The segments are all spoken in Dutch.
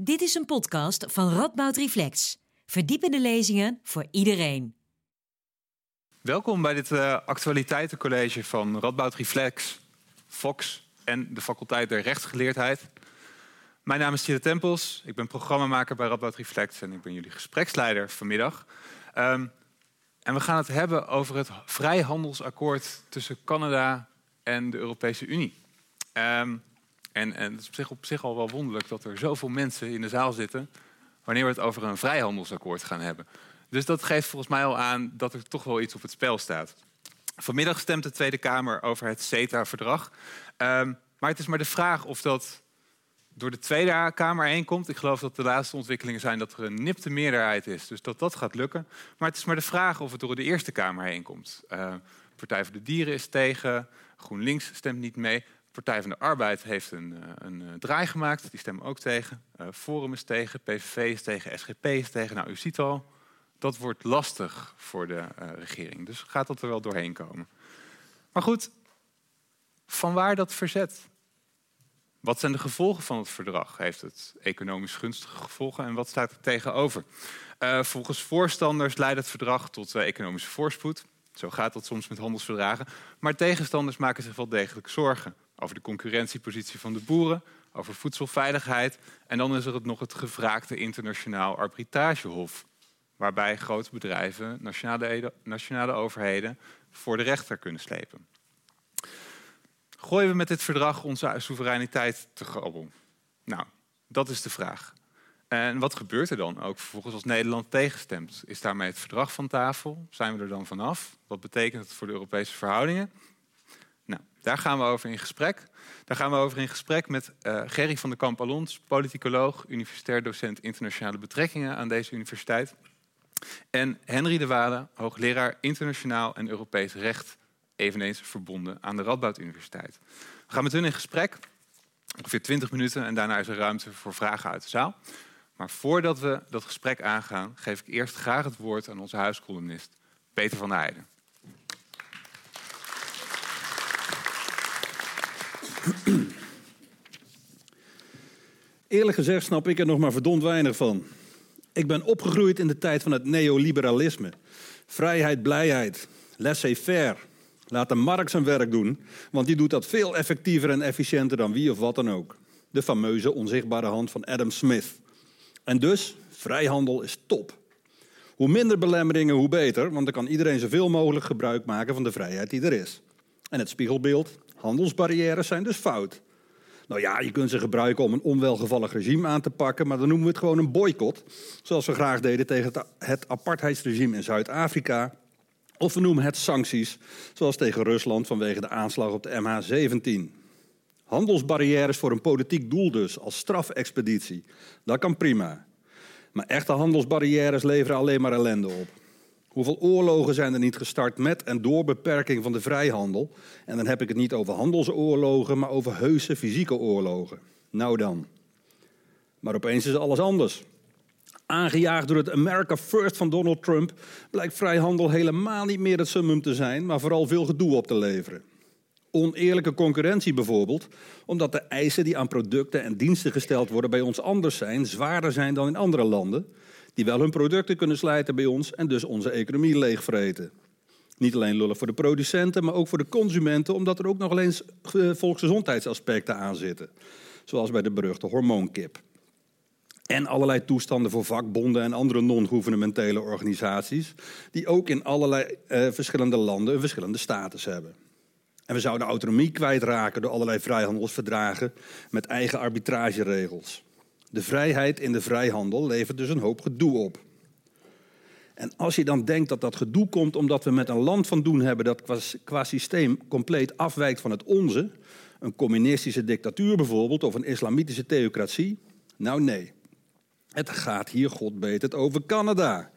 Dit is een podcast van Radboud Reflex. Verdiepende lezingen voor iedereen. Welkom bij dit uh, actualiteitencollege van Radboud Reflex, Fox en de faculteit der rechtsgeleerdheid. Mijn naam is Thierry Tempels, ik ben programmamaker bij Radboud Reflex en ik ben jullie gespreksleider vanmiddag. Um, en we gaan het hebben over het vrijhandelsakkoord tussen Canada en de Europese Unie. Um, en, en het is op zich, op zich al wel wonderlijk dat er zoveel mensen in de zaal zitten wanneer we het over een vrijhandelsakkoord gaan hebben. Dus dat geeft volgens mij al aan dat er toch wel iets op het spel staat. Vanmiddag stemt de Tweede Kamer over het CETA-verdrag. Um, maar het is maar de vraag of dat door de Tweede Kamer heen komt. Ik geloof dat de laatste ontwikkelingen zijn dat er een nipte meerderheid is. Dus dat dat gaat lukken. Maar het is maar de vraag of het door de Eerste Kamer heen komt. Uh, Partij voor de Dieren is tegen. GroenLinks stemt niet mee. Partij van de Arbeid heeft een, eh, een, een draai gemaakt. Die stemmen ook tegen. Uh, Forum is tegen. PVV is tegen. SGP is tegen. Nou, u ziet al, dat wordt lastig voor de regering. Dus gaat dat er wel doorheen komen. Maar goed, van waar dat verzet? Wat zijn de gevolgen van het verdrag? Heeft het economisch gunstige gevolgen en wat staat er tegenover? Volgens voorstanders leidt het verdrag tot economische voorspoed. Zo gaat dat soms met handelsverdragen. Maar tegenstanders maken zich wel degelijk zorgen over de concurrentiepositie van de boeren, over voedselveiligheid. En dan is er nog het gevraagde internationaal arbitragehof, waarbij grote bedrijven, nationale, nationale overheden voor de rechter kunnen slepen. Gooien we met dit verdrag onze soevereiniteit te grabbel? Nou, dat is de vraag. En wat gebeurt er dan ook vervolgens als Nederland tegenstemt? Is daarmee het verdrag van tafel? Zijn we er dan vanaf? Wat betekent het voor de Europese verhoudingen? Daar gaan we over in gesprek. Daar gaan we over in gesprek met uh, Gerry van der Kamp-Alons, politicoloog, universitair docent internationale betrekkingen aan deze universiteit. En Henry de Wade, hoogleraar internationaal en Europees recht eveneens verbonden aan de Radboud Universiteit. We gaan met hun in gesprek, ongeveer 20 minuten, en daarna is er ruimte voor vragen uit de zaal. Maar voordat we dat gesprek aangaan, geef ik eerst graag het woord aan onze huiscolumnist Peter van der Heijden. Eerlijk gezegd snap ik er nog maar verdomd weinig van. Ik ben opgegroeid in de tijd van het neoliberalisme. Vrijheid, blijheid, laissez-faire. Laat de markt zijn werk doen, want die doet dat veel effectiever en efficiënter dan wie of wat dan ook. De fameuze onzichtbare hand van Adam Smith. En dus, vrijhandel is top. Hoe minder belemmeringen, hoe beter, want dan kan iedereen zoveel mogelijk gebruik maken van de vrijheid die er is. En het spiegelbeeld, handelsbarrières zijn dus fout. Nou ja, je kunt ze gebruiken om een onwelgevallig regime aan te pakken, maar dan noemen we het gewoon een boycott. Zoals we graag deden tegen het apartheidsregime in Zuid-Afrika of we noemen het sancties, zoals tegen Rusland vanwege de aanslag op de MH17. Handelsbarrières voor een politiek doel dus, als strafexpeditie. Dat kan prima. Maar echte handelsbarrières leveren alleen maar ellende op. Hoeveel oorlogen zijn er niet gestart met en door beperking van de vrijhandel? En dan heb ik het niet over handelsoorlogen, maar over heuse fysieke oorlogen. Nou dan. Maar opeens is alles anders. Aangejaagd door het America First van Donald Trump blijkt vrijhandel helemaal niet meer het summum te zijn, maar vooral veel gedoe op te leveren. Oneerlijke concurrentie bijvoorbeeld, omdat de eisen die aan producten en diensten gesteld worden bij ons anders zijn, zwaarder zijn dan in andere landen, die wel hun producten kunnen slijten bij ons en dus onze economie leegvreten. Niet alleen lullig voor de producenten, maar ook voor de consumenten, omdat er ook nog eens volksgezondheidsaspecten aan zitten. Zoals bij de beruchte hormoonkip. En allerlei toestanden voor vakbonden en andere non-gouvernementele organisaties, die ook in allerlei uh, verschillende landen een verschillende status hebben. En we zouden autonomie kwijtraken door allerlei vrijhandelsverdragen met eigen arbitrageregels. De vrijheid in de vrijhandel levert dus een hoop gedoe op. En als je dan denkt dat dat gedoe komt omdat we met een land van doen hebben dat qua, systeem compleet afwijkt van het onze, een communistische dictatuur bijvoorbeeld of een islamitische theocratie, nou nee. Het gaat hier, god het, over Canada.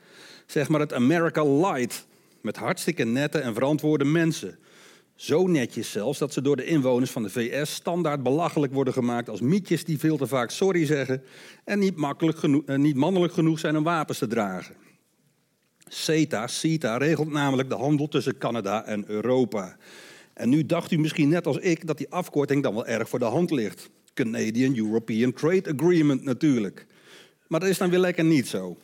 Zeg maar het America Light. Met hartstikke nette en verantwoorde mensen. Zo netjes zelfs dat ze door de inwoners van de VS standaard belachelijk worden gemaakt als mietjes die veel te vaak sorry zeggen en niet, makkelijk eh, niet mannelijk genoeg zijn om wapens te dragen. CETA, CETA regelt namelijk de handel tussen Canada en Europa. En nu dacht u misschien net als ik dat die afkorting dan wel erg voor de hand ligt. Canadian European Trade Agreement natuurlijk. Maar dat is dan weer lekker niet zo.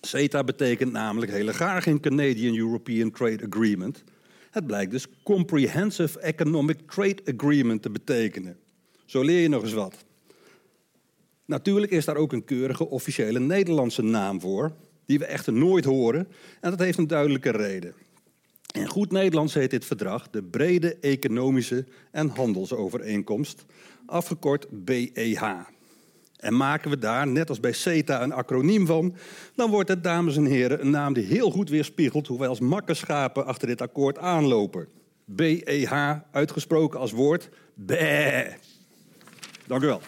CETA betekent namelijk hele graag geen Canadian European Trade Agreement. Het blijkt dus Comprehensive Economic Trade Agreement te betekenen. Zo leer je nog eens wat. Natuurlijk is daar ook een keurige officiële Nederlandse naam voor, die we echter nooit horen. En dat heeft een duidelijke reden. In goed Nederlands heet dit verdrag de Brede Economische en Handelsovereenkomst, afgekort BEH. En maken we daar, net als bij CETA, een acroniem van, dan wordt het, dames en heren, een naam die heel goed weerspiegelt hoe wij als makkerschapen achter dit akkoord aanlopen. BEH, uitgesproken als woord BE. Dank u wel.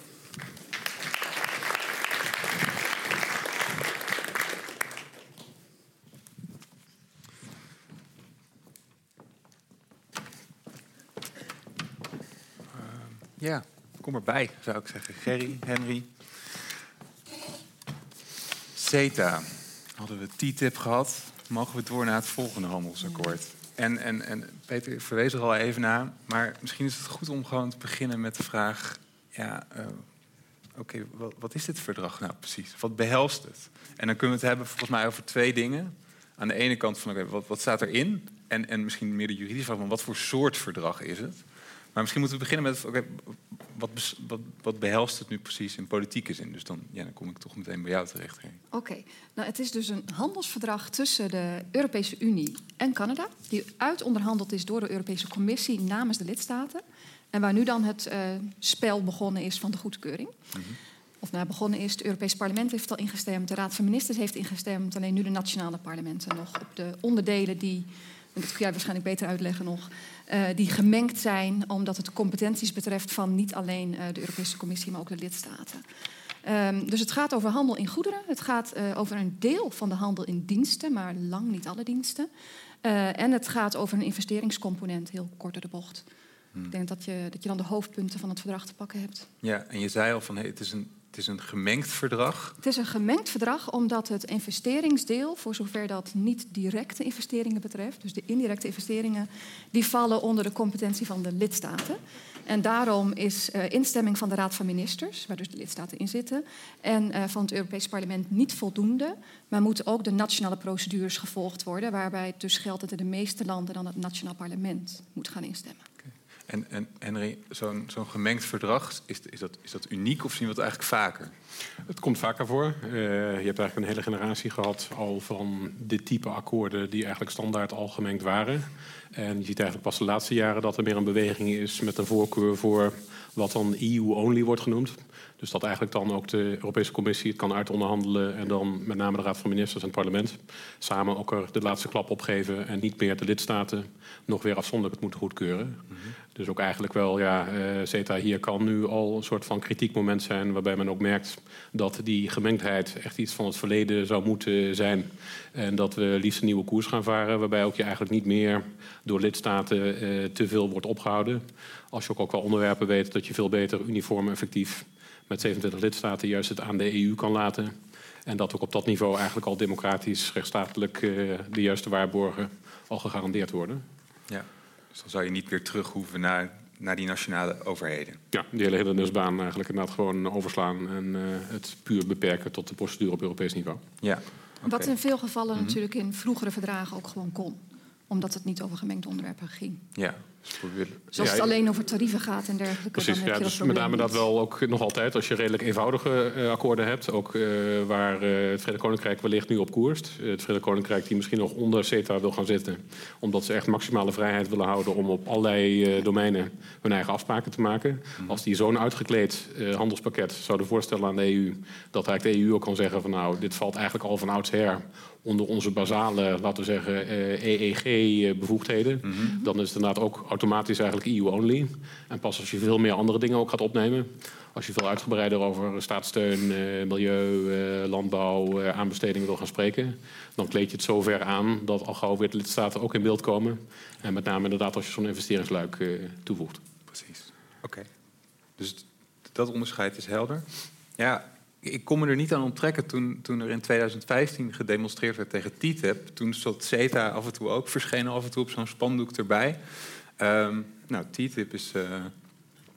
Ja, kom erbij, zou ik zeggen. Gerry, Henry. CETA. Hadden we TTIP gehad, mogen we door naar het volgende handelsakkoord. En, en, en Peter verwees er al even naar, maar misschien is het goed om gewoon te beginnen met de vraag... Ja, uh, oké, wat, wat, is dit verdrag nou precies? Wat behelst het? En dan kunnen we het hebben volgens mij over twee dingen. Aan de ene kant van, oké, wat, wat staat erin? En, en misschien meer de juridische vraag van, wat voor soort verdrag is het? Maar misschien moeten we beginnen met okay, wat, wat, wat, behelst het nu precies in politieke zin? Dus dan, ja, dan kom ik toch meteen bij jou terecht. Oké, nou, het is dus een handelsverdrag tussen de Europese Unie en Canada, die uitonderhandeld is door de Europese Commissie namens de lidstaten. En waar nu dan het uh, spel begonnen is van de goedkeuring. Mm -hmm. Of nou begonnen is, het Europees Parlement heeft al ingestemd, de Raad van Ministers heeft ingestemd, alleen nu de nationale parlementen nog op de onderdelen die, en dat kun jij waarschijnlijk beter uitleggen nog, uh, die gemengd zijn, omdat het competenties betreft van niet alleen uh, de Europese Commissie, maar ook de lidstaten. Um, dus het gaat over handel in goederen. Het gaat uh, over een deel van de handel in diensten, maar lang niet alle diensten. en het gaat over een investeringscomponent, heel kort door de bocht. Hmm. Ik denk dat je, dat je dan de hoofdpunten van het verdrag te pakken hebt. Ja, en je zei al van hey, het is een het is een gemengd verdrag. Het is een gemengd verdrag omdat het investeringsdeel, voor zover dat niet directe investeringen betreft, dus de indirecte investeringen, die vallen onder de competentie van de lidstaten. En daarom is uh, instemming van de Raad van Ministers, waar dus de lidstaten in zitten, en uh, van het Europees Parlement niet voldoende, maar moeten ook de nationale procedures gevolgd worden, waarbij het dus geldt dat in de meeste landen dan het nationaal parlement moet gaan instemmen. En, en Henry, zo'n zo'n gemengd verdrag, is, is, dat, is dat uniek of zien we het eigenlijk vaker? Het komt vaker voor. Uh, je hebt eigenlijk een hele generatie gehad al van dit type akkoorden die eigenlijk standaard al gemengd waren. En je ziet eigenlijk pas de laatste jaren dat er meer een beweging is met een voorkeur voor wat dan EU-only wordt genoemd. Dus dat eigenlijk dan ook de Europese Commissie het kan uitonderhandelen en dan met name de Raad van Ministers en het parlement samen ook er de laatste klap opgeven en niet meer de lidstaten nog weer afzonderlijk het moeten goedkeuren. Mm -hmm. Dus ook eigenlijk wel, ja, CETA hier kan nu al een soort van kritiekmoment zijn waarbij men ook merkt dat die gemengdheid echt iets van het verleden zou moeten zijn. En dat we liefst een nieuwe koers gaan varen waarbij ook je eigenlijk niet meer door lidstaten uh, te veel wordt opgehouden. Als je ook, wel onderwerpen weet dat je veel beter uniform effectief met 27 lidstaten juist het aan de EU kan laten. En dat ook op dat niveau eigenlijk al democratisch, rechtsstatelijk uh, de juiste waarborgen al gegarandeerd worden. Ja, dus dan zou je niet weer terug hoeven naar, naar die nationale overheden. Ja, die hele hindernisbaan eigenlijk inderdaad gewoon overslaan en uh, het puur beperken tot de procedure op Europees niveau. Ja. Okay. Wat in veel gevallen mm -hmm. natuurlijk in vroegere verdragen ook gewoon kon omdat het niet over gemengde onderwerpen ging. Ja. Zoals ja, het alleen over tarieven gaat en dergelijke. Precies, dan heb ja, dus met name dat wel ook nog altijd als je redelijk eenvoudige uh, akkoorden hebt. Ook uh, waar uh, het Verenigd Koninkrijk wellicht nu op koerst. het Verenigd Koninkrijk die misschien nog onder CETA wil gaan zitten. Omdat ze echt maximale vrijheid willen houden om op allerlei domeinen hun eigen afspraken te maken. Mm. Als die zo'n uitgekleed handelspakket zouden voorstellen aan de EU. Dat eigenlijk de EU ook kan zeggen van nou dit valt eigenlijk al van oudsher onder onze basale, laten we zeggen, EEG-bevoegdheden. Mm -hmm. Dan is het inderdaad ook automatisch eigenlijk EU-only. En pas als je veel meer andere dingen ook gaat opnemen... als je veel uitgebreider over staatssteun, uh, milieu, uh, landbouw, uh, aanbestedingen wil gaan spreken... dan kleed je het zo ver aan dat al gauw weer de lidstaten ook in beeld komen. En met name inderdaad als je zo'n investeringsluik toevoegt. Precies, oké. Okay. Dus dat onderscheid is helder. Ja, ik kon me er niet aan onttrekken toen, toen er in 2015 gedemonstreerd werd tegen TTIP. Toen stond CETA af en toe ook, verschenen af en toe op zo'n spandoek erbij. Um, nou, TTIP is, uh,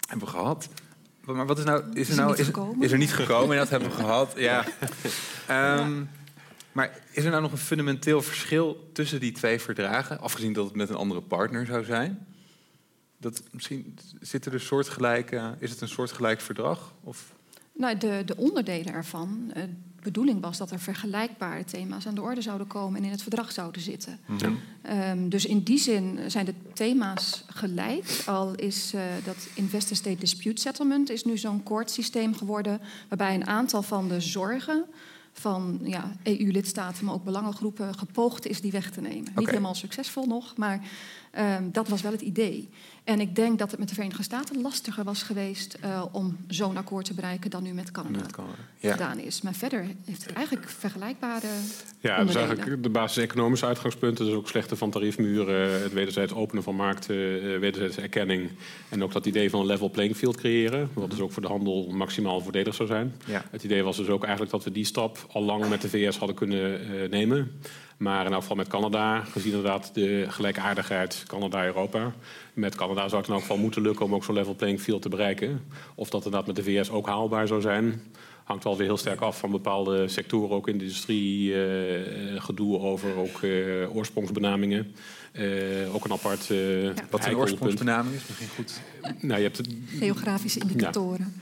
hebben we gehad. Maar wat is nou... Is er, Is er nou, niet is, gekomen? is er niet gekomen en dat hebben we gehad, ja. Ehm, Maar is er nou nog een fundamenteel verschil tussen die twee verdragen? Afgezien dat het met een andere partner zou zijn? Dat, misschien zitten er soortgelijke, is het een soortgelijk verdrag? Of, Nou, de, de onderdelen ervan. eh, De bedoeling was dat er vergelijkbare thema's aan de orde zouden komen en in het verdrag zouden zitten. Ehm, dus in die zin zijn de thema's gelijk. Al is eh, dat Investor State Dispute Settlement is nu zo'n systeem geworden, waarbij een aantal van de zorgen van ja, EU-lidstaten, maar ook belangengroepen, gepoogd is die weg te nemen. Niet helemaal succesvol nog, maar ehm, dat was wel het idee. En ik denk dat het met de Verenigde Staten lastiger was geweest eh, om zo'n akkoord te bereiken dan nu met Canada Met Canada, ja. gedaan is. Maar verder heeft het eigenlijk vergelijkbare Ja, dat is onderdelen. eigenlijk de basis-economische uitgangspunten. Dus ook slechte van tariefmuren, het wederzijds openen van markten, eh, wederzijdse erkenning. En ook dat idee van een level playing field creëren. Wat dus ook voor de handel maximaal voordelig zou zijn. Ja. Het idee was dus ook eigenlijk dat we die stap al lang met de VS hadden kunnen eh, nemen. Maar in elk geval met Canada, gezien inderdaad de gelijkaardigheid Canada-Europa. Met Canada zou het in elk geval moeten lukken om ook zo'n level playing field te bereiken. Of dat inderdaad met de VS ook haalbaar zou zijn, hangt wel weer heel sterk af van bepaalde sectoren, ook in de industrie, eh, gedoe over ook eh, oorsprongsbenamingen. Eh, ook een apart eh Wat een oorsprongsbenaming is, misschien goed. Nou, je hebt het- geografische indicatoren.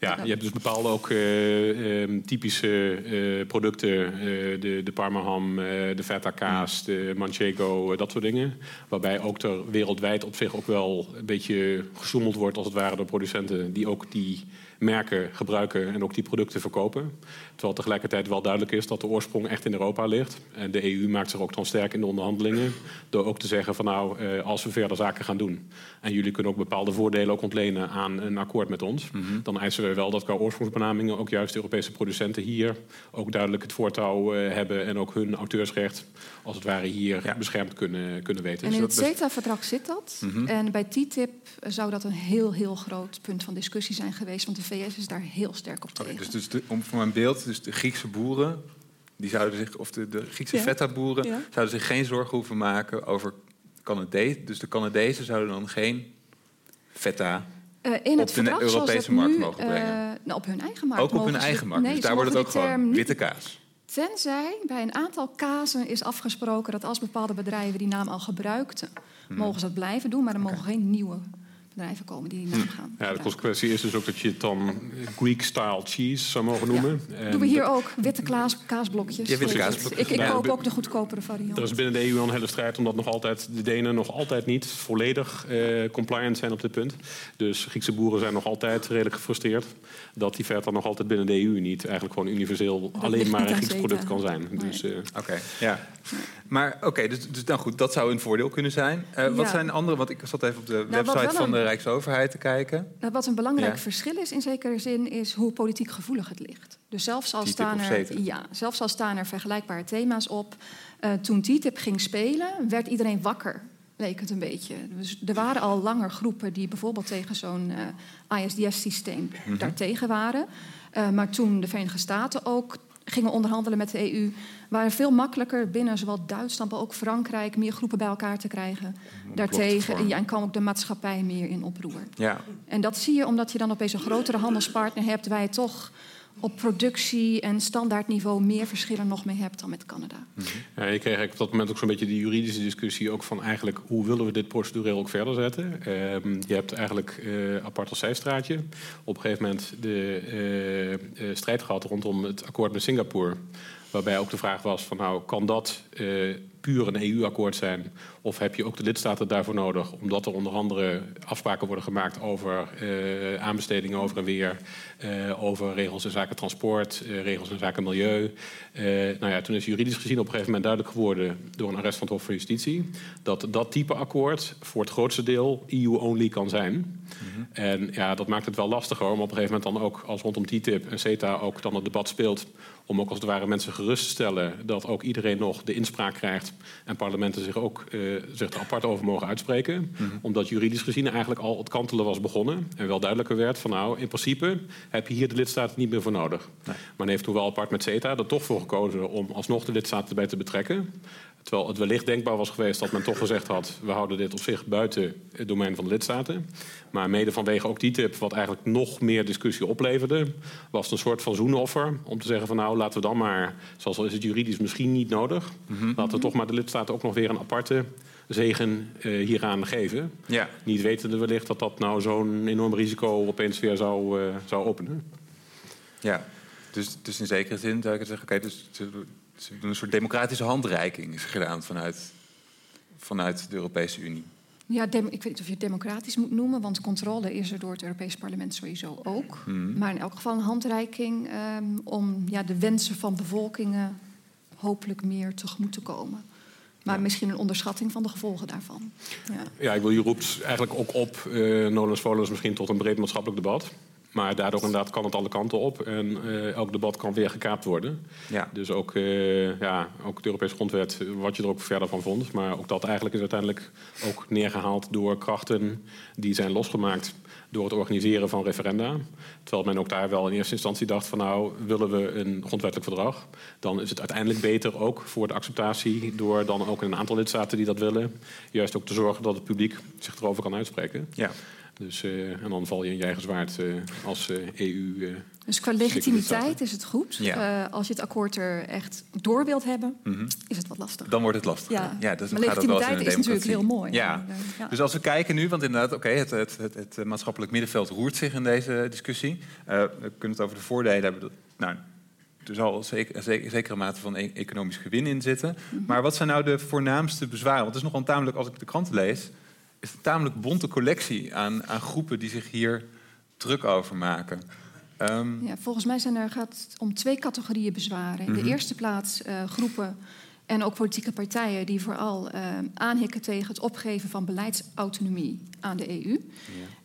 ja, je hebt dus bepaalde ook eh, ehm, typische eh, producten. eh, de, de parmaham, de feta kaas, de manchego, dat soort dingen. Waarbij ook er wereldwijd op zich ook wel een beetje gesjoemeld wordt... als het ware door producenten die ook die merken gebruiken... en ook die producten verkopen. Terwijl tegelijkertijd wel duidelijk is dat de oorsprong echt in Europa ligt. En de EU maakt zich ook dan sterk in de onderhandelingen... door ook te zeggen van nou, eh, als we verder zaken gaan doen... en jullie kunnen ook bepaalde voordelen ook ontlenen aan een akkoord met ons... dan eisen we wel dat qua oorsprongsbenamingen ook juist de Europese producenten hier... ook duidelijk het voortouw eh, hebben en ook hun auteursrecht... als het ware hier Ja. beschermd kunnen, kunnen weten. En in Dus het dat- CETA-verdrag zit dat. En bij TTIP zou dat een heel, heel groot punt van discussie zijn geweest. Want de VS is daar heel sterk op tegen. dus, dus de, om voor mijn beeld, dus de Griekse boeren, die zouden zich, of de, de Griekse Ja. feta-boeren, Ja. zouden zich geen zorgen hoeven maken over Canadees. Dus de Canadezen zouden dan geen feta. Eh, in op het de Europese markt nu, mogen brengen. eh, nou, op hun eigen markt ook op hun eigen markt. Nee, dus daar wordt het ook gewoon witte kaas. Tenzij bij een aantal kazen is afgesproken dat als bepaalde bedrijven die naam al gebruikten, Hmm. mogen ze dat blijven doen, maar er mogen geen nieuwe bedrijven komen die die naam gaan. Ja, de gebruiken. consequentie is dus ook dat je het dan Greek-style cheese zou mogen noemen. En Doen we hier ook witte kaas, kaasblokjes? Ja, witte kaasblokjes. Ik, ik Ja, koop ook de goedkopere variant. Er is binnen de EU al een hele strijd omdat nog altijd de Denen nog altijd niet volledig eh, compliant zijn op dit punt. Dus Griekse boeren zijn nog altijd redelijk gefrustreerd dat die feta nog altijd binnen de EU niet eigenlijk gewoon universeel alleen maar een Grieks product kan zijn. Nee. Dus, eh, Oké, ja. Maar oké, dus, dus nou goed, dat zou een voordeel kunnen zijn. Eh, Wat Ja. zijn andere, want ik zat even op de wat website van een- de Rijksoverheid te kijken. Nou, wat een belangrijk Ja. verschil is in zekere zin, is hoe politiek gevoelig het ligt. Dus zelfs al, staan er, ja, zelfs al staan er vergelijkbare thema's op. eh, toen TTIP ging spelen, werd iedereen wakker, leek het een beetje. Dus er waren al langer groepen die bijvoorbeeld tegen zo'n eh, ISDS-systeem Mhm. daartegen waren. Eh, maar toen de Verenigde Staten ook gingen onderhandelen met de EU, waren veel makkelijker binnen zowel Duitsland, maar ook Frankrijk meer groepen bij elkaar te krijgen. Daartegen ja, en kwam ook de maatschappij meer in oproer. Ja, En dat zie je omdat je dan opeens een grotere handelspartner hebt... waar je toch op productie- en standaardniveau meer verschillen nog mee hebt dan met Canada. Ja, je kreeg op dat moment ook zo'n beetje die juridische discussie ook van eigenlijk hoe willen we dit procedureel ook verder zetten. Ehm, je hebt eigenlijk eh, apart als zijstraatje op een gegeven moment de eh, eh, strijd gehad rondom het akkoord met Singapore. Waarbij ook de vraag was van nou kan dat puur een EU-akkoord zijn of heb je ook de lidstaten daarvoor nodig omdat er onder andere afspraken worden gemaakt over eh, aanbestedingen over en weer, eh, over regels in zaken transport, eh, regels in zaken milieu. Nou ja, toen is juridisch gezien op een gegeven moment duidelijk geworden door een arrest van het Hof van Justitie dat dat type akkoord voor het grootste deel EU-only kan zijn. En ja, dat maakt het wel lastiger om op een gegeven moment dan ook als rondom TTIP en CETA ook dan het debat speelt om ook als het ware mensen gerust te stellen dat ook iedereen nog de inspraak krijgt en parlementen zich ook zich er apart over mogen uitspreken. Omdat juridisch gezien eigenlijk al het kantelen was begonnen en wel duidelijker werd van nou, in principe heb je hier de lidstaten niet meer voor nodig. Maar men heeft toen wel apart met CETA er toch voor gekozen om alsnog de lidstaten erbij te betrekken. Terwijl het wellicht denkbaar was geweest dat men toch gezegd had... we houden dit op zich buiten het domein van de lidstaten. Maar mede vanwege ook die tip, wat eigenlijk nog meer discussie opleverde, was het een soort van zoenoffer. Om te zeggen van nou, laten we dan maar, zoals al is het juridisch misschien niet nodig, laten we toch maar de lidstaten ook nog weer een aparte zegen uh, hieraan geven. Ja. Niet wetende wellicht dat dat nou zo'n enorm risico opeens weer zou, uh, zou openen. Ja, dus, dus in zekere zin zou ik zeggen, oké, dus ze doen een soort democratische handreiking is gedaan vanuit, vanuit de Europese Unie. Ja, ik weet niet of je het democratisch moet noemen, want controle is er door het Europees Parlement sowieso ook. Mhm. Maar in elk geval een handreiking um, om ja, de wensen van bevolkingen hopelijk meer tegemoet te komen. Maar Ja. misschien een onderschatting van de gevolgen daarvan. Ja. Ja, ik wil, je roept eigenlijk ook op, uh, nolens volens misschien tot een breed maatschappelijk debat. Maar daardoor inderdaad kan het alle kanten op. En uh, elk debat kan weer gekaapt worden. Ja. Dus ook, uh, ja, ook de Europese grondwet, wat je er ook verder van vond. Maar ook dat eigenlijk is uiteindelijk ook neergehaald door krachten die zijn losgemaakt door het organiseren van referenda. Terwijl men ook daar wel in eerste instantie dacht van nou, willen we een grondwettelijk verdrag, dan is het uiteindelijk beter ook voor de acceptatie door dan ook een aantal lidstaten die dat willen, juist ook te zorgen dat het publiek zich erover kan uitspreken. Ja. Dus, uh, en dan val je in je eigen zwaard uh, als uh, EU. dus qua legitimiteit is het goed. Ja. als je het akkoord er echt door wilt hebben, Mm -hmm. is het wat lastig. Dan wordt het lastig. Ja, ja dus maar gaat dat wel eens in legitimiteit een is natuurlijk heel mooi. Ja. Dus als we kijken nu, want inderdaad, oké, het, het, het, het, maatschappelijk middenveld roert zich in deze discussie. we kunnen het over de voordelen hebben. Nou, er zal zeker, een zekere mate van e economisch gewin in zitten. Mhm. Mm -hmm. Maar wat zijn nou de voornaamste bezwaren? Want het is nogal tamelijk, als ik de kranten lees, is een tamelijk bonte collectie aan, aan groepen die zich hier druk over maken. Um, ja, volgens mij zijn er, gaat het om twee categorieën bezwaren. In Mhm. de eerste plaats uh, groepen en ook politieke partijen die vooral uh, aanhikken tegen het opgeven van beleidsautonomie aan de EU. ja.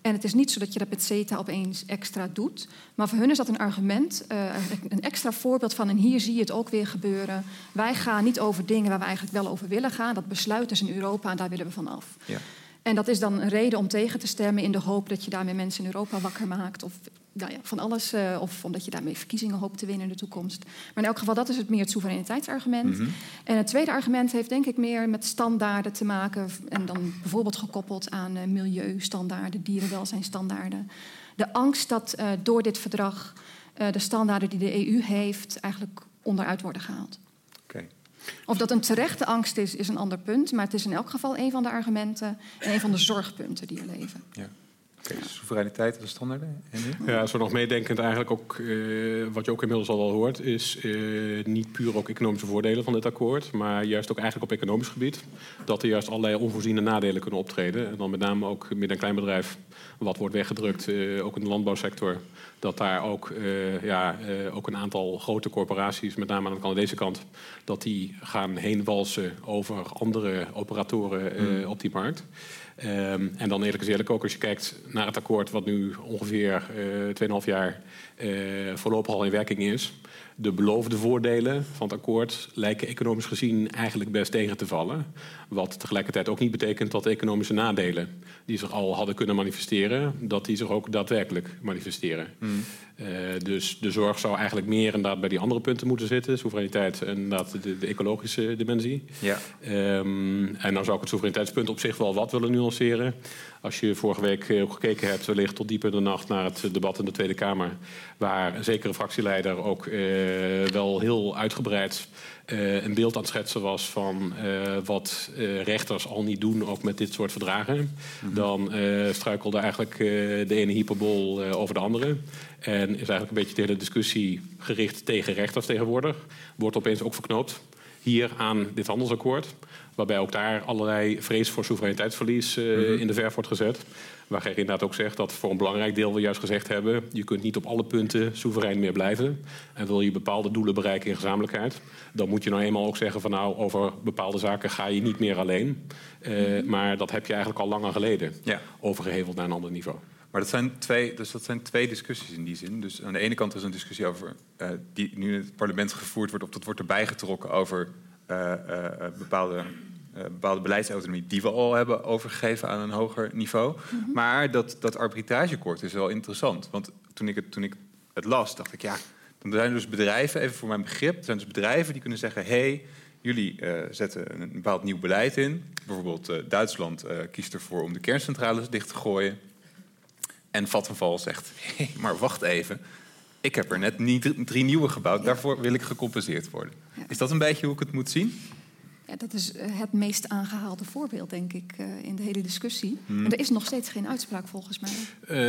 En het is niet zo dat je dat met CETA opeens extra doet. Maar voor hun is dat een argument, uh, een extra voorbeeld van... en hier zie je het ook weer gebeuren. Wij gaan niet over dingen waar we eigenlijk wel over willen gaan. Dat besluiten ze in Europa en daar willen we van af. Ja. En dat is dan een reden om tegen te stemmen... in de hoop dat je daarmee mensen in Europa wakker maakt... of nou ja, van alles, uh, of omdat je daarmee verkiezingen hoopt te winnen in de toekomst. Maar in elk geval, dat is het meer het soevereiniteitsargument. Mhm. En het tweede argument heeft denk ik meer met standaarden te maken... en dan bijvoorbeeld gekoppeld aan uh, milieustandaarden, dierenwelzijnstandaarden. De angst dat uh, door dit verdrag de standaarden die de EU heeft... eigenlijk onderuit worden gehaald. Of dat een terechte angst is, is een ander punt. Maar het is in elk geval een van de argumenten... en een van de zorgpunten die er leven. Ja. Okay, dus soevereiniteit en standaarden. En nu? Ja, zo nog meedenkend eigenlijk ook, uh, wat je ook inmiddels al wel hoort, is uh, niet puur ook economische voordelen van dit akkoord, maar juist ook eigenlijk op economisch gebied. Dat er juist allerlei onvoorziene nadelen kunnen optreden. En dan met name ook midden- en kleinbedrijf, wat wordt weggedrukt, uh, ook in de landbouwsector. Dat daar ook, ja, ook een aantal grote corporaties, met name aan de Canadese kant, dat die gaan heen walsen over andere operatoren Mm. op die markt. Um, en dan eerlijk is eerlijk ook als je kijkt naar het akkoord wat nu ongeveer uh, 2,5 jaar uh, voorlopig al in werking is. De beloofde voordelen van het akkoord lijken economisch gezien eigenlijk best tegen te vallen. Wat tegelijkertijd ook niet betekent dat de economische nadelen die zich al hadden kunnen manifesteren, dat die zich ook daadwerkelijk manifesteren. Mm. Uh, dus de zorg zou eigenlijk meer inderdaad bij die andere punten moeten zitten. Soevereiniteit en inderdaad de, de ecologische dimensie. Ja. Um, en dan zou ik het soevereiniteitspunt op zich wel wat willen nuanceren. Als je vorige week ook gekeken hebt, wellicht tot diep in de nacht naar het debat in de Tweede Kamer. Waar een zekere fractieleider ook uh, wel heel uitgebreid uh, een beeld aan het schetsen was van wat rechters al niet doen, ook met dit soort verdragen. Mm -hmm. Dan struikelde eigenlijk de ene hyperbol over de andere. En is eigenlijk een beetje de hele discussie gericht tegen rechters tegenwoordig. Wordt opeens ook verknoopt hier aan dit handelsakkoord. Waarbij ook daar allerlei vrees voor soevereiniteitsverlies uh, mm -hmm. in de verf wordt gezet. Waar Gerrit inderdaad ook zegt dat voor een belangrijk deel we juist gezegd hebben... je kunt niet op alle punten soeverein meer blijven. En wil je bepaalde doelen bereiken in gezamenlijkheid... dan moet je nou eenmaal ook zeggen van nou, over bepaalde zaken ga je niet meer alleen. Uh, maar dat heb je eigenlijk al langer geleden. Ja. Overgeheveld naar een ander niveau. Maar dat zijn, twee, dus dat zijn twee discussies in die zin. Dus aan de ene kant is een discussie over uh, die nu in het parlement gevoerd wordt, of dat wordt erbij getrokken over uh, uh, bepaalde, bepaalde beleidsautonomie die we al hebben overgegeven aan een hoger niveau. Mm -hmm. Maar dat, dat arbitrageakkoord is wel interessant. Want toen ik, het, toen ik het las, dacht ik ja, dan zijn er dus bedrijven, even voor mijn begrip, er zijn dus bedrijven die kunnen zeggen: hé, hey, jullie zetten een bepaald nieuw beleid in. Bijvoorbeeld Duitsland kiest ervoor om de kerncentrales dicht te gooien. En Vattenfall zegt, hey, maar wacht even. Ik heb er net niet drie nieuwe gebouwd. Daarvoor wil ik gecompenseerd worden. Is dat een beetje hoe ik het moet zien? Ja, dat is eh, het meest aangehaalde voorbeeld, denk ik, uh, in de hele discussie. Hmm. Maar er is nog steeds geen uitspraak, volgens mij.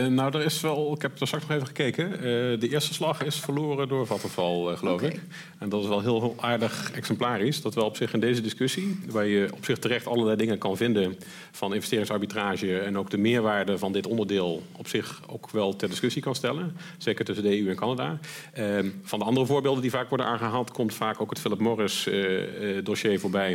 Uh, nou, er is wel, ik heb er straks nog even gekeken. de eerste slag is verloren door Vattenfall, geloof okay. ik. En dat is wel heel, heel, aardig exemplarisch. Dat wel op zich in deze discussie, waar je op zich terecht allerlei dingen kan vinden van investeringsarbitrage en ook de meerwaarde van dit onderdeel op zich ook wel ter discussie kan stellen. Zeker tussen de EU en Canada. van de andere voorbeelden die vaak worden aangehaald, komt vaak ook het Philip Morris dossier voorbij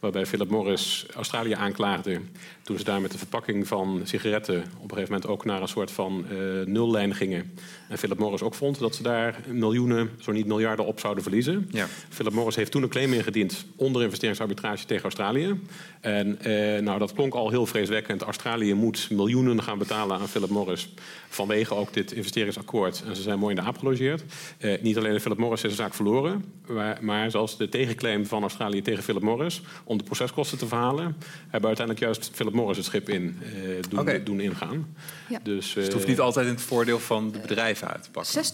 waarbij Philip Morris Australië aanklaagde toen ze daar met de verpakking van sigaretten op een gegeven moment ook naar een soort van uh, nullijn gingen. En Philip Morris ook vond dat ze daar miljoenen, zo niet miljarden op zouden verliezen. Ja. Philip Morris heeft toen een claim ingediend onder investeringsarbitrage tegen Australië. En uh, nou, dat klonk al heel vreeswekkend. Australië moet miljoenen gaan betalen aan Philip Morris vanwege ook dit investeringsakkoord. En ze zijn mooi in de aap gelogeerd. Uh, niet alleen Philip Morris is de zaak verloren, maar, maar zelfs de tegenclaim van Australië tegen Philip Morris om de proceskosten te verhalen, hebben uiteindelijk juist Philip Morris het schip in uh, doen, okay. doen, ingaan. Ja. Dus, dus het hoeft niet altijd in het voordeel van de bedrijven uit te pakken.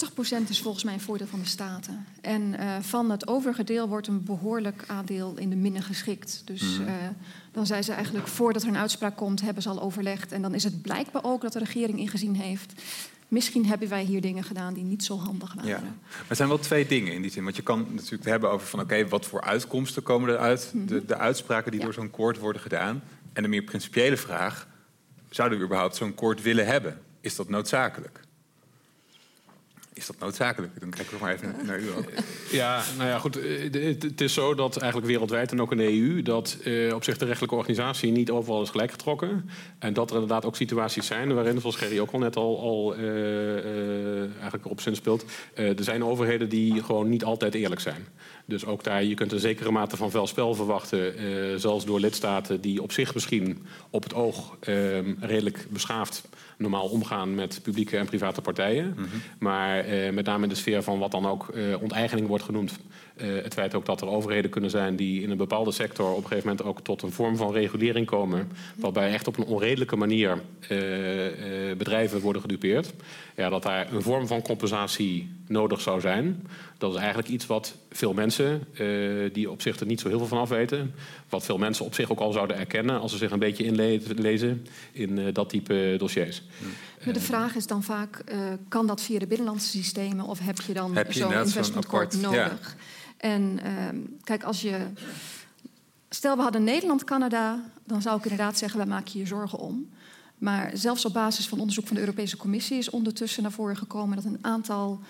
60% is volgens mij een voordeel van de staten. En uh, van het overige deel wordt een behoorlijk aandeel in de minnen geschikt. Dus Mhm. mm. uh, dan zijn ze eigenlijk, voordat er een uitspraak komt, hebben ze al overlegd. En dan is het blijkbaar ook dat de regering ingezien heeft. Misschien hebben wij hier dingen gedaan die niet zo handig waren. Ja. Maar er zijn wel twee dingen in die zin. Want je kan natuurlijk hebben over van oké, okay, wat voor uitkomsten komen eruit? Mm -hmm. de, de uitspraken die ja. door zo'n koord worden gedaan. En de meer principiële vraag: zouden we überhaupt zo'n koord willen hebben? Is dat noodzakelijk? Is dat noodzakelijk? Dan kijk ik maar even naar u. Ja, nou ja, goed. Het is zo dat eigenlijk wereldwijd en ook in de EU... dat uh, op zich de rechtelijke organisatie niet overal is gelijk getrokken. En dat er inderdaad ook situaties zijn waarin, zoals Gerry ook al net al, al uh, eigenlijk op zin speelt... er zijn overheden die gewoon niet altijd eerlijk zijn. Dus ook daar, je kunt een zekere mate van vuil spel verwachten... zelfs door lidstaten die op zich misschien op het oog redelijk beschaafd normaal omgaan met publieke en private partijen. Mm -hmm. Maar uh, met name in de sfeer van wat dan ook uh, onteigening wordt genoemd. Uh, het feit ook dat er overheden kunnen zijn die in een bepaalde sector op een gegeven moment ook tot een vorm van regulering komen. Waarbij echt op een onredelijke manier bedrijven worden gedupeerd. Ja, dat daar een vorm van compensatie nodig zou zijn. Dat is eigenlijk iets wat veel mensen, die op zich er niet zo heel veel van afweten, wat veel mensen op zich ook al zouden erkennen als ze zich een beetje inlezen in dat type dossiers. Maar de vraag is dan vaak, uh, kan dat via de binnenlandse systemen of heb je dan zo'n investment court nodig? Ja. En uh, kijk, als je... Stel, we hadden Nederland-Canada, dan zou ik inderdaad zeggen, wij maken je hier zorgen om. Maar zelfs op basis van onderzoek van de Europese Commissie is ondertussen naar voren gekomen dat een aantal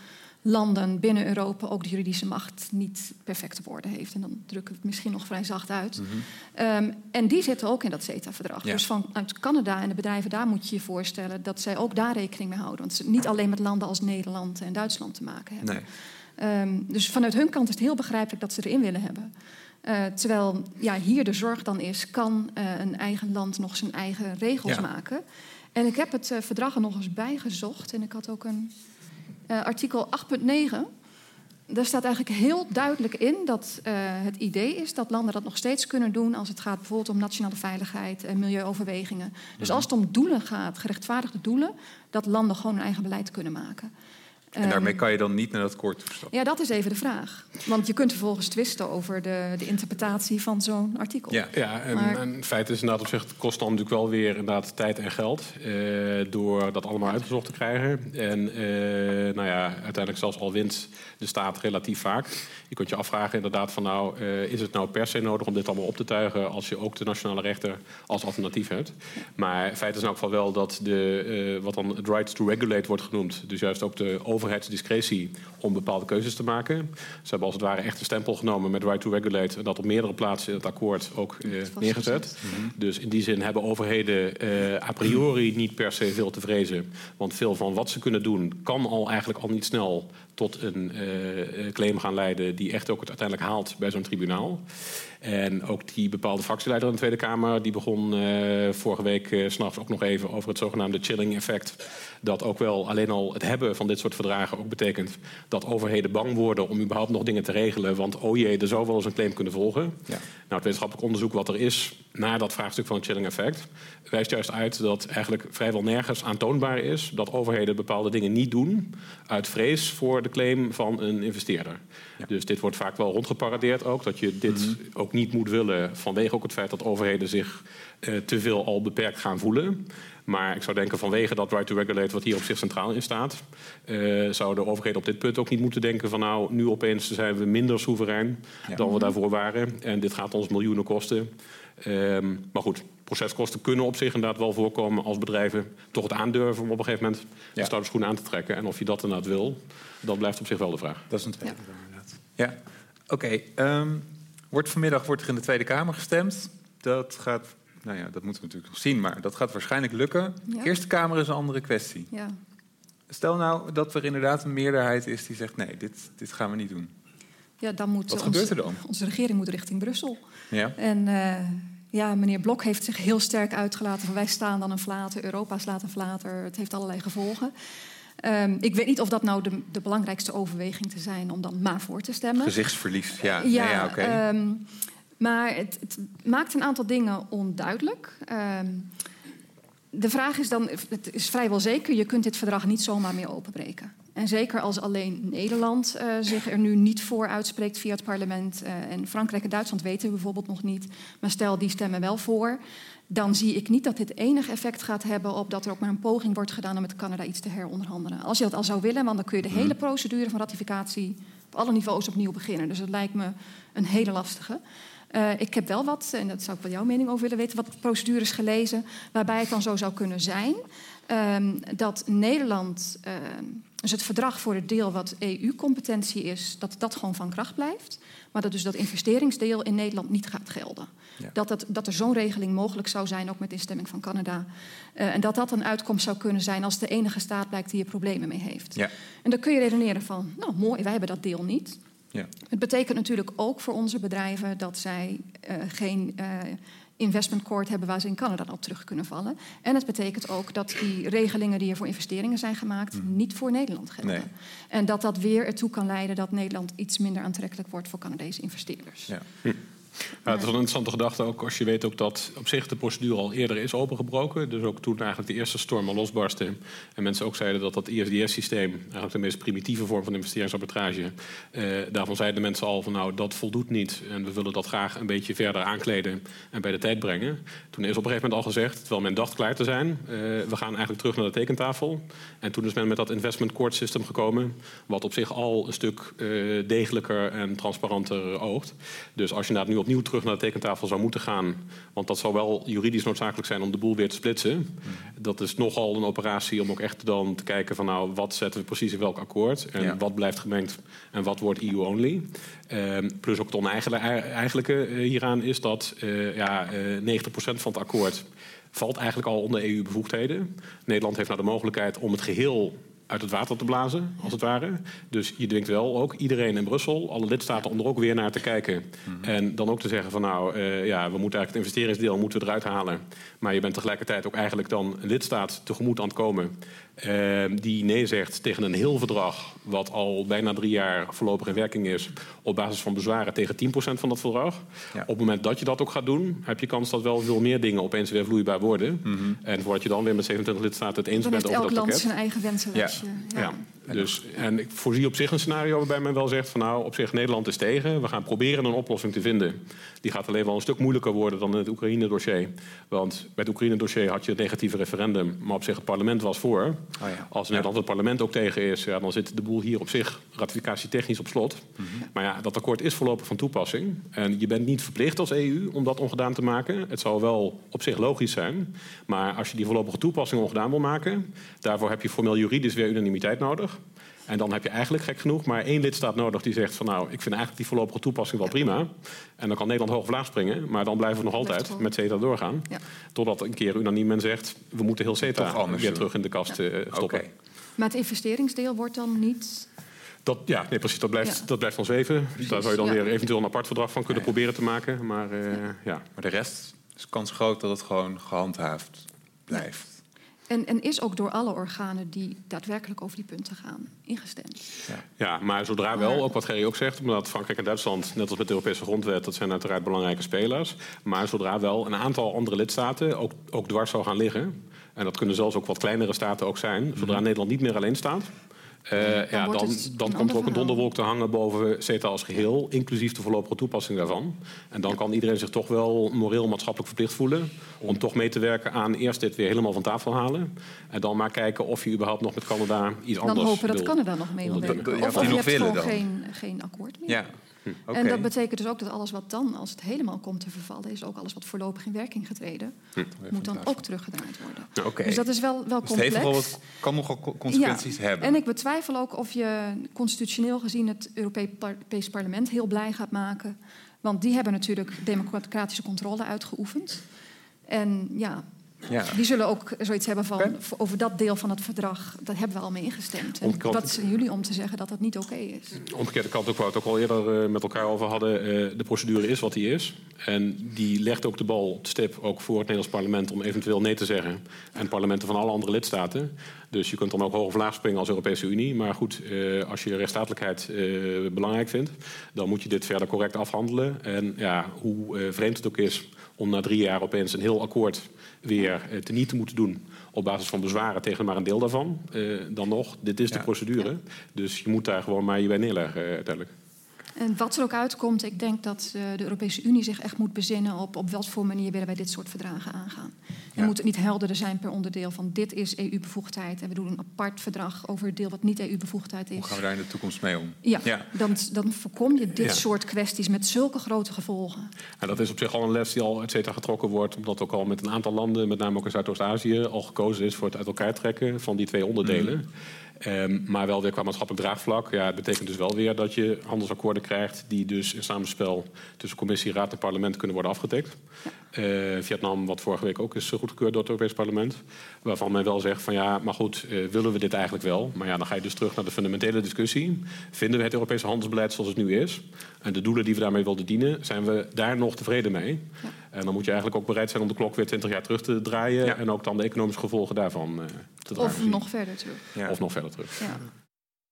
landen binnen Europa ook de juridische macht niet perfect op orde heeft. En dan druk ik het misschien nog vrij zacht uit. Mhm. Um, en die zitten ook in dat CETA-verdrag. Ja. Dus vanuit Canada en de bedrijven daar moet je je voorstellen dat zij ook daar rekening mee houden. Want ze niet alleen met landen als Nederland en Duitsland te maken hebben. Nee. Um, dus vanuit hun kant is het heel begrijpelijk dat ze erin willen hebben. Uh, terwijl ja, hier de zorg dan is, kan uh, een eigen land nog zijn eigen regels Ja. maken. En ik heb het uh, verdrag er nog eens bijgezocht. En ik had ook een artikel 8.9. Daar staat eigenlijk heel duidelijk in dat het idee is dat landen dat nog steeds kunnen doen als het gaat bijvoorbeeld om nationale veiligheid en milieuoverwegingen. Dus als het om doelen gaat, gerechtvaardigde doelen, dat landen gewoon hun eigen beleid kunnen maken. En daarmee kan je dan niet naar dat koord toestappen. Ja, dat is even de vraag. Want je kunt vervolgens twisten over de, de interpretatie van zo'n artikel. Ja, ja en, Maar- en het feit is inderdaad op zich, het kost dan natuurlijk wel weer inderdaad tijd en geld. eh, door dat allemaal uitgezocht te krijgen. En eh, nou ja, uiteindelijk zelfs al wint de staat relatief vaak. Je kunt je afvragen inderdaad van nou, eh, is het nou per se nodig om dit allemaal op te tuigen als je ook de nationale rechter als alternatief hebt. Maar feit is in elk geval wel dat de, eh, wat dan het right to regulate wordt genoemd, dus juist ook de overheidsdiscretie om bepaalde keuzes te maken. Ze hebben als het ware echt een stempel genomen met right to regulate en dat op meerdere plaatsen in het akkoord ook eh, neergezet. Dus in die zin hebben overheden eh, a priori niet per se veel te vrezen. Want veel van wat ze kunnen doen kan al eigenlijk al niet snel tot een eh, claim gaan leiden die echt ook het uiteindelijk haalt bij zo'n tribunaal. En ook die bepaalde fractieleider in de Tweede Kamer... die begon eh, vorige week 's s'nachts ook nog even over het zogenaamde chilling effect. Dat ook wel alleen al het hebben van dit soort verdragen ook betekent... dat overheden bang worden om überhaupt nog dingen te regelen. Want oh jee, er zou wel eens een claim kunnen volgen. Ja. Nou, het wetenschappelijk onderzoek wat er is... naar dat vraagstuk van het chilling effect wijst juist uit dat eigenlijk vrijwel nergens aantoonbaar is dat overheden bepaalde dingen niet doen uit vrees voor de claim van een investeerder. Dus dit wordt vaak wel rondgeparadeerd ook, dat je dit mhm. ook niet moet willen vanwege ook het feit dat overheden zich uh, te veel al beperkt gaan voelen. Maar ik zou denken vanwege dat right to regulate wat hier op zich centraal in staat, uh, zouden overheden op dit punt ook niet moeten denken van nou, nu opeens zijn we minder soeverein dan we mhm. daarvoor waren. En dit gaat ons miljoenen kosten. Um, maar goed, proceskosten kunnen op zich inderdaad wel voorkomen als bedrijven toch het aandurven om op een gegeven moment de ja. schoen aan te trekken. En of je dat inderdaad wil, dat blijft op zich wel de vraag. Dat is een tweede ja. inderdaad. Ja, oké. Okay, um, ehm, wordt vanmiddag wordt er in de Tweede Kamer gestemd. Dat gaat, nou ja, dat moeten we natuurlijk nog zien, maar dat gaat waarschijnlijk lukken. Ja. Eerste Kamer is een andere kwestie. Ja. Stel nou dat er inderdaad een meerderheid is die zegt nee, dit, dit gaan we niet doen. Ja, dan moet Wat gebeurt er dan? Onze regering moet richting Brussel. Ja. En uh, ja, meneer Blok heeft zich heel sterk uitgelaten van wij staan dan een flater, Europa slaat een flater, het heeft allerlei gevolgen. Um, ik weet niet of dat nou de, de, belangrijkste overweging te zijn om dan maar voor te stemmen. Gezichtsverlies, ja. Uh, ja, ja oké. Um, maar het, het, maakt een aantal dingen onduidelijk. Um, de vraag is dan, het is vrijwel zeker, je kunt dit verdrag niet zomaar meer openbreken. En zeker als alleen Nederland uh, zich er nu niet voor uitspreekt via het parlement. Uh, en Frankrijk en Duitsland weten we bijvoorbeeld nog niet. Maar stel, die stemmen wel voor. Dan zie ik niet dat dit enig effect gaat hebben op dat er ook maar een poging wordt gedaan om met Canada iets te heronderhandelen. Als je dat al zou willen, want dan kun je de mhm. hele procedure van ratificatie op alle niveaus opnieuw beginnen. Dus dat lijkt me een hele lastige. Uh, ik heb wel wat, en dat zou ik wel jouw mening over willen weten, wat procedures gelezen waarbij het dan zo zou kunnen zijn um, dat Nederland um, dus het verdrag voor het deel wat EU-competentie is, dat dat gewoon van kracht blijft. Maar dat dus dat investeringsdeel in Nederland niet gaat gelden. Dat, dat, dat er zo'n regeling mogelijk zou zijn, ook met instemming van Canada. Uh, en dat dat een uitkomst zou kunnen zijn als de enige staat blijkt die er problemen mee heeft. Ja. En dan kun je redeneren van, nou mooi, wij hebben dat deel niet. Ja. Het betekent natuurlijk ook voor onze bedrijven dat zij uh, geen uh, investment court hebben waar ze in Canada op terug kunnen vallen. En het betekent ook dat die regelingen die er voor investeringen zijn gemaakt mm. niet voor Nederland gelden. Nee. En dat dat weer ertoe kan leiden dat Nederland iets minder aantrekkelijk wordt voor Canadese investeerders. Ja. Hm. Het is een interessante gedachte ook als je weet ook dat op zich de procedure al eerder is opengebroken. Dus ook toen eigenlijk de eerste storm al losbarstte en mensen ook zeiden dat dat ISDS-systeem, eigenlijk de meest primitieve vorm van investeringsarbitrage, eh, daarvan zeiden mensen al van nou dat voldoet niet en we willen dat graag een beetje verder aankleden en bij de tijd brengen. Toen is op een gegeven moment al gezegd, terwijl men dacht klaar te zijn, uh, we gaan eigenlijk terug naar de tekentafel. En toen is men met dat investment court system gekomen, wat op zich al een stuk uh, degelijker en transparanter oogt. Dus als je daar nu opnieuw terug naar de tekentafel zou moeten gaan. Want dat zou wel juridisch noodzakelijk zijn om de boel weer te splitsen. Mm. Dat is nogal een operatie om ook echt dan te kijken van nou, wat zetten we precies in welk akkoord. En wat blijft gemengd en wat wordt EU-only. Ehm, plus ook het oneigenlijke uh, hieraan is dat uh, ja, 90% eh, van het akkoord valt eigenlijk al onder EU-bevoegdheden. Nederland heeft nou de mogelijkheid om het geheel uit het water te blazen, als het ware. Dus je dwingt wel ook iedereen in Brussel, alle lidstaten, om er ook weer naar te kijken. Mhm. En dan ook te zeggen van nou, uh, ja, we moeten eigenlijk het investeringsdeel moeten we eruit halen. Maar je bent tegelijkertijd ook eigenlijk dan een lidstaat tegemoet aan het komen uh, die nee zegt tegen een heel verdrag, wat al bijna drie jaar voorlopig in werking is, op basis van bezwaren tegen 10% van dat verdrag. Op het moment dat je dat ook gaat doen, heb je kans dat wel veel meer dingen opeens weer vloeibaar worden. Mhm. En voordat je dan weer met 27 lidstaten het eens bent over dat pakket. elk land zijn eigen wensenlijstje. Ja. ja. Dus, en ik voorzie op zich een scenario waarbij men wel zegt van nou, op zich Nederland is tegen. We gaan proberen een oplossing te vinden. Die gaat alleen wel een stuk moeilijker worden dan het Oekraïne-dossier. Want bij het Oekraïne-dossier had je het negatieve referendum, maar op zich het parlement was voor. Oh ja. Als Nederland het parlement ook tegen is, ja, dan zit de boel hier op zich ratificatietechnisch op slot. Mhm. Maar ja, dat akkoord is voorlopig van toepassing. En je bent niet verplicht als EU om dat ongedaan te maken. Het zou wel op zich logisch zijn. Maar als je die voorlopige toepassing ongedaan wil maken, daarvoor heb je formeel juridisch weer unanimiteit nodig. En dan heb je eigenlijk gek genoeg maar één lidstaat nodig die zegt van nou, ik vind eigenlijk die voorlopige toepassing wel prima. En dan kan Nederland hoog of laag springen, maar dan blijven we nog altijd met CETA doorgaan. Ja. Totdat een keer unaniem men zegt, we moeten heel CETA weer terug in de kast ja. uh, stoppen. Maar het investeringsdeel wordt dan niet dat, ja, nee, precies. Dat blijft, dat blijft van zweven. Dus daar zou je dan weer eventueel een apart verdrag van kunnen proberen te maken. Maar, uh, ja. maar de rest is kans groot dat het gewoon gehandhaafd blijft. En, en is ook door alle organen die daadwerkelijk over die punten gaan ingestemd. Ja, maar zodra wel, ook wat Gerry ook zegt, omdat Frankrijk en Duitsland, net als met de Europese grondwet, dat zijn uiteraard belangrijke spelers. Maar zodra wel een aantal andere lidstaten ook, ook dwars zou gaan liggen, en dat kunnen zelfs ook wat kleinere staten ook zijn, zodra Mhm. Nederland niet meer alleen staat, eh, ja, dan, het een dan komt er ook een donderwolk te hangen boven CETA als geheel, inclusief de voorlopige toepassing daarvan. En dan kan iedereen zich toch wel moreel maatschappelijk verplicht voelen om toch mee te werken aan eerst dit weer helemaal van tafel halen. En dan maar kijken of je überhaupt nog met Canada iets Dan anders hopen dat wil. Canada nog mee wil werken. ja, Of, of je nog hebt willen gewoon dan. geen, geen akkoord meer. Ja. Oké. En dat betekent dus ook dat alles wat dan, als het helemaal komt te vervallen, is ook alles wat voorlopig in werking getreden, moet dan ook teruggedraaid worden. Oké. Dus dat is wel, wel Dus het heeft complex. wat, kan nogal co- consequenties Ja, hebben. En ik betwijfel ook of je constitutioneel gezien het Europees Parlement heel blij gaat maken. Want die hebben natuurlijk democratische controle uitgeoefend. En ja, ja. die zullen ook zoiets hebben van over dat deel van het verdrag, dat hebben we al mee ingestemd. En wat zijn jullie om te zeggen dat dat niet oké is? Omgekeerde kant ook waar we het ook al eerder eh, met elkaar over hadden. eh, de procedure is wat die is. En die legt ook de bal op de stip, ook voor het Nederlands parlement, om eventueel nee te zeggen. En parlementen van alle andere lidstaten. Dus je kunt dan ook hoog of laag springen als Europese Unie. Maar goed, eh, als je rechtsstatelijkheid eh, belangrijk vindt, dan moet je dit verder correct afhandelen. En ja, hoe eh, vreemd het ook is om na drie jaar opeens een heel akkoord weer eh, teniet te moeten doen. Op basis van bezwaren tegen maar een deel daarvan. eh, dan nog, dit is de procedure. Dus je moet daar gewoon maar je bij neerleggen eh, uiteindelijk. En wat er ook uitkomt, ik denk dat eh, de Europese Unie zich echt moet bezinnen op op wat voor manier willen wij dit soort verdragen aangaan. En Ja. moet het niet helderder zijn per onderdeel van dit is EU-bevoegdheid en we doen een apart verdrag over het deel wat niet EU-bevoegdheid is. Hoe gaan we daar in de toekomst mee om? Ja, Ja. Dan, dan voorkom je dit Ja. soort kwesties met zulke grote gevolgen. En dat is op zich al een les die al et cetera getrokken wordt. Omdat ook al met een aantal landen, met name ook in Zuidoost-Azië, al gekozen is voor het uit elkaar trekken van die twee onderdelen. Ehm, maar wel weer qua maatschappelijk draagvlak. Ja, het betekent dus wel weer dat je handelsakkoorden krijgt die dus in samenspel tussen commissie, raad en parlement kunnen worden afgetikt. Eh, Vietnam, wat vorige week ook is goedgekeurd door het Europees Parlement. Waarvan men wel zegt van ja, maar goed, eh, willen we dit eigenlijk wel? Maar ja, dan ga je dus terug naar de fundamentele discussie. Vinden we het Europese handelsbeleid zoals het nu is? En de doelen die we daarmee wilden dienen, zijn we daar nog tevreden mee? Ja. En dan moet je eigenlijk ook bereid zijn om de klok weer 20 jaar terug te draaien. Ja. En ook dan de economische gevolgen daarvan eh, te dragen. Of nog verder terug. Ja. Of nog verder terug. Ja.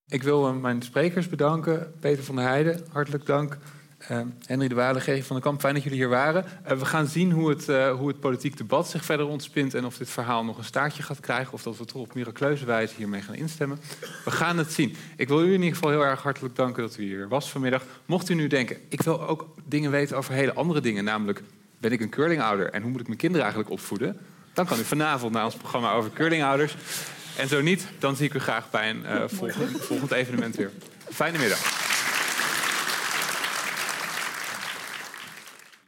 Ik wil eh, mijn sprekers bedanken. Peter van der Heijden, hartelijk dank. Eh, Henry de Waal, Gerry van den Kamp, fijn dat jullie hier waren. Eh, we gaan zien hoe het, eh, hoe het politiek debat zich verder ontspint... en of dit verhaal nog een staartje gaat krijgen... of dat we toch op miraculeuze wijze hiermee gaan instemmen. We gaan het zien. Ik wil u in ieder geval heel erg hartelijk danken dat u hier was vanmiddag. Mocht u nu denken, ik wil ook dingen weten over hele andere dingen... namelijk, ben ik een curlingouder en hoe moet ik mijn kinderen eigenlijk opvoeden... dan kan u vanavond naar ons programma over curlingouders... En zo niet, dan zie ik u graag bij een eh, volgend, volgend evenement weer. Fijne middag.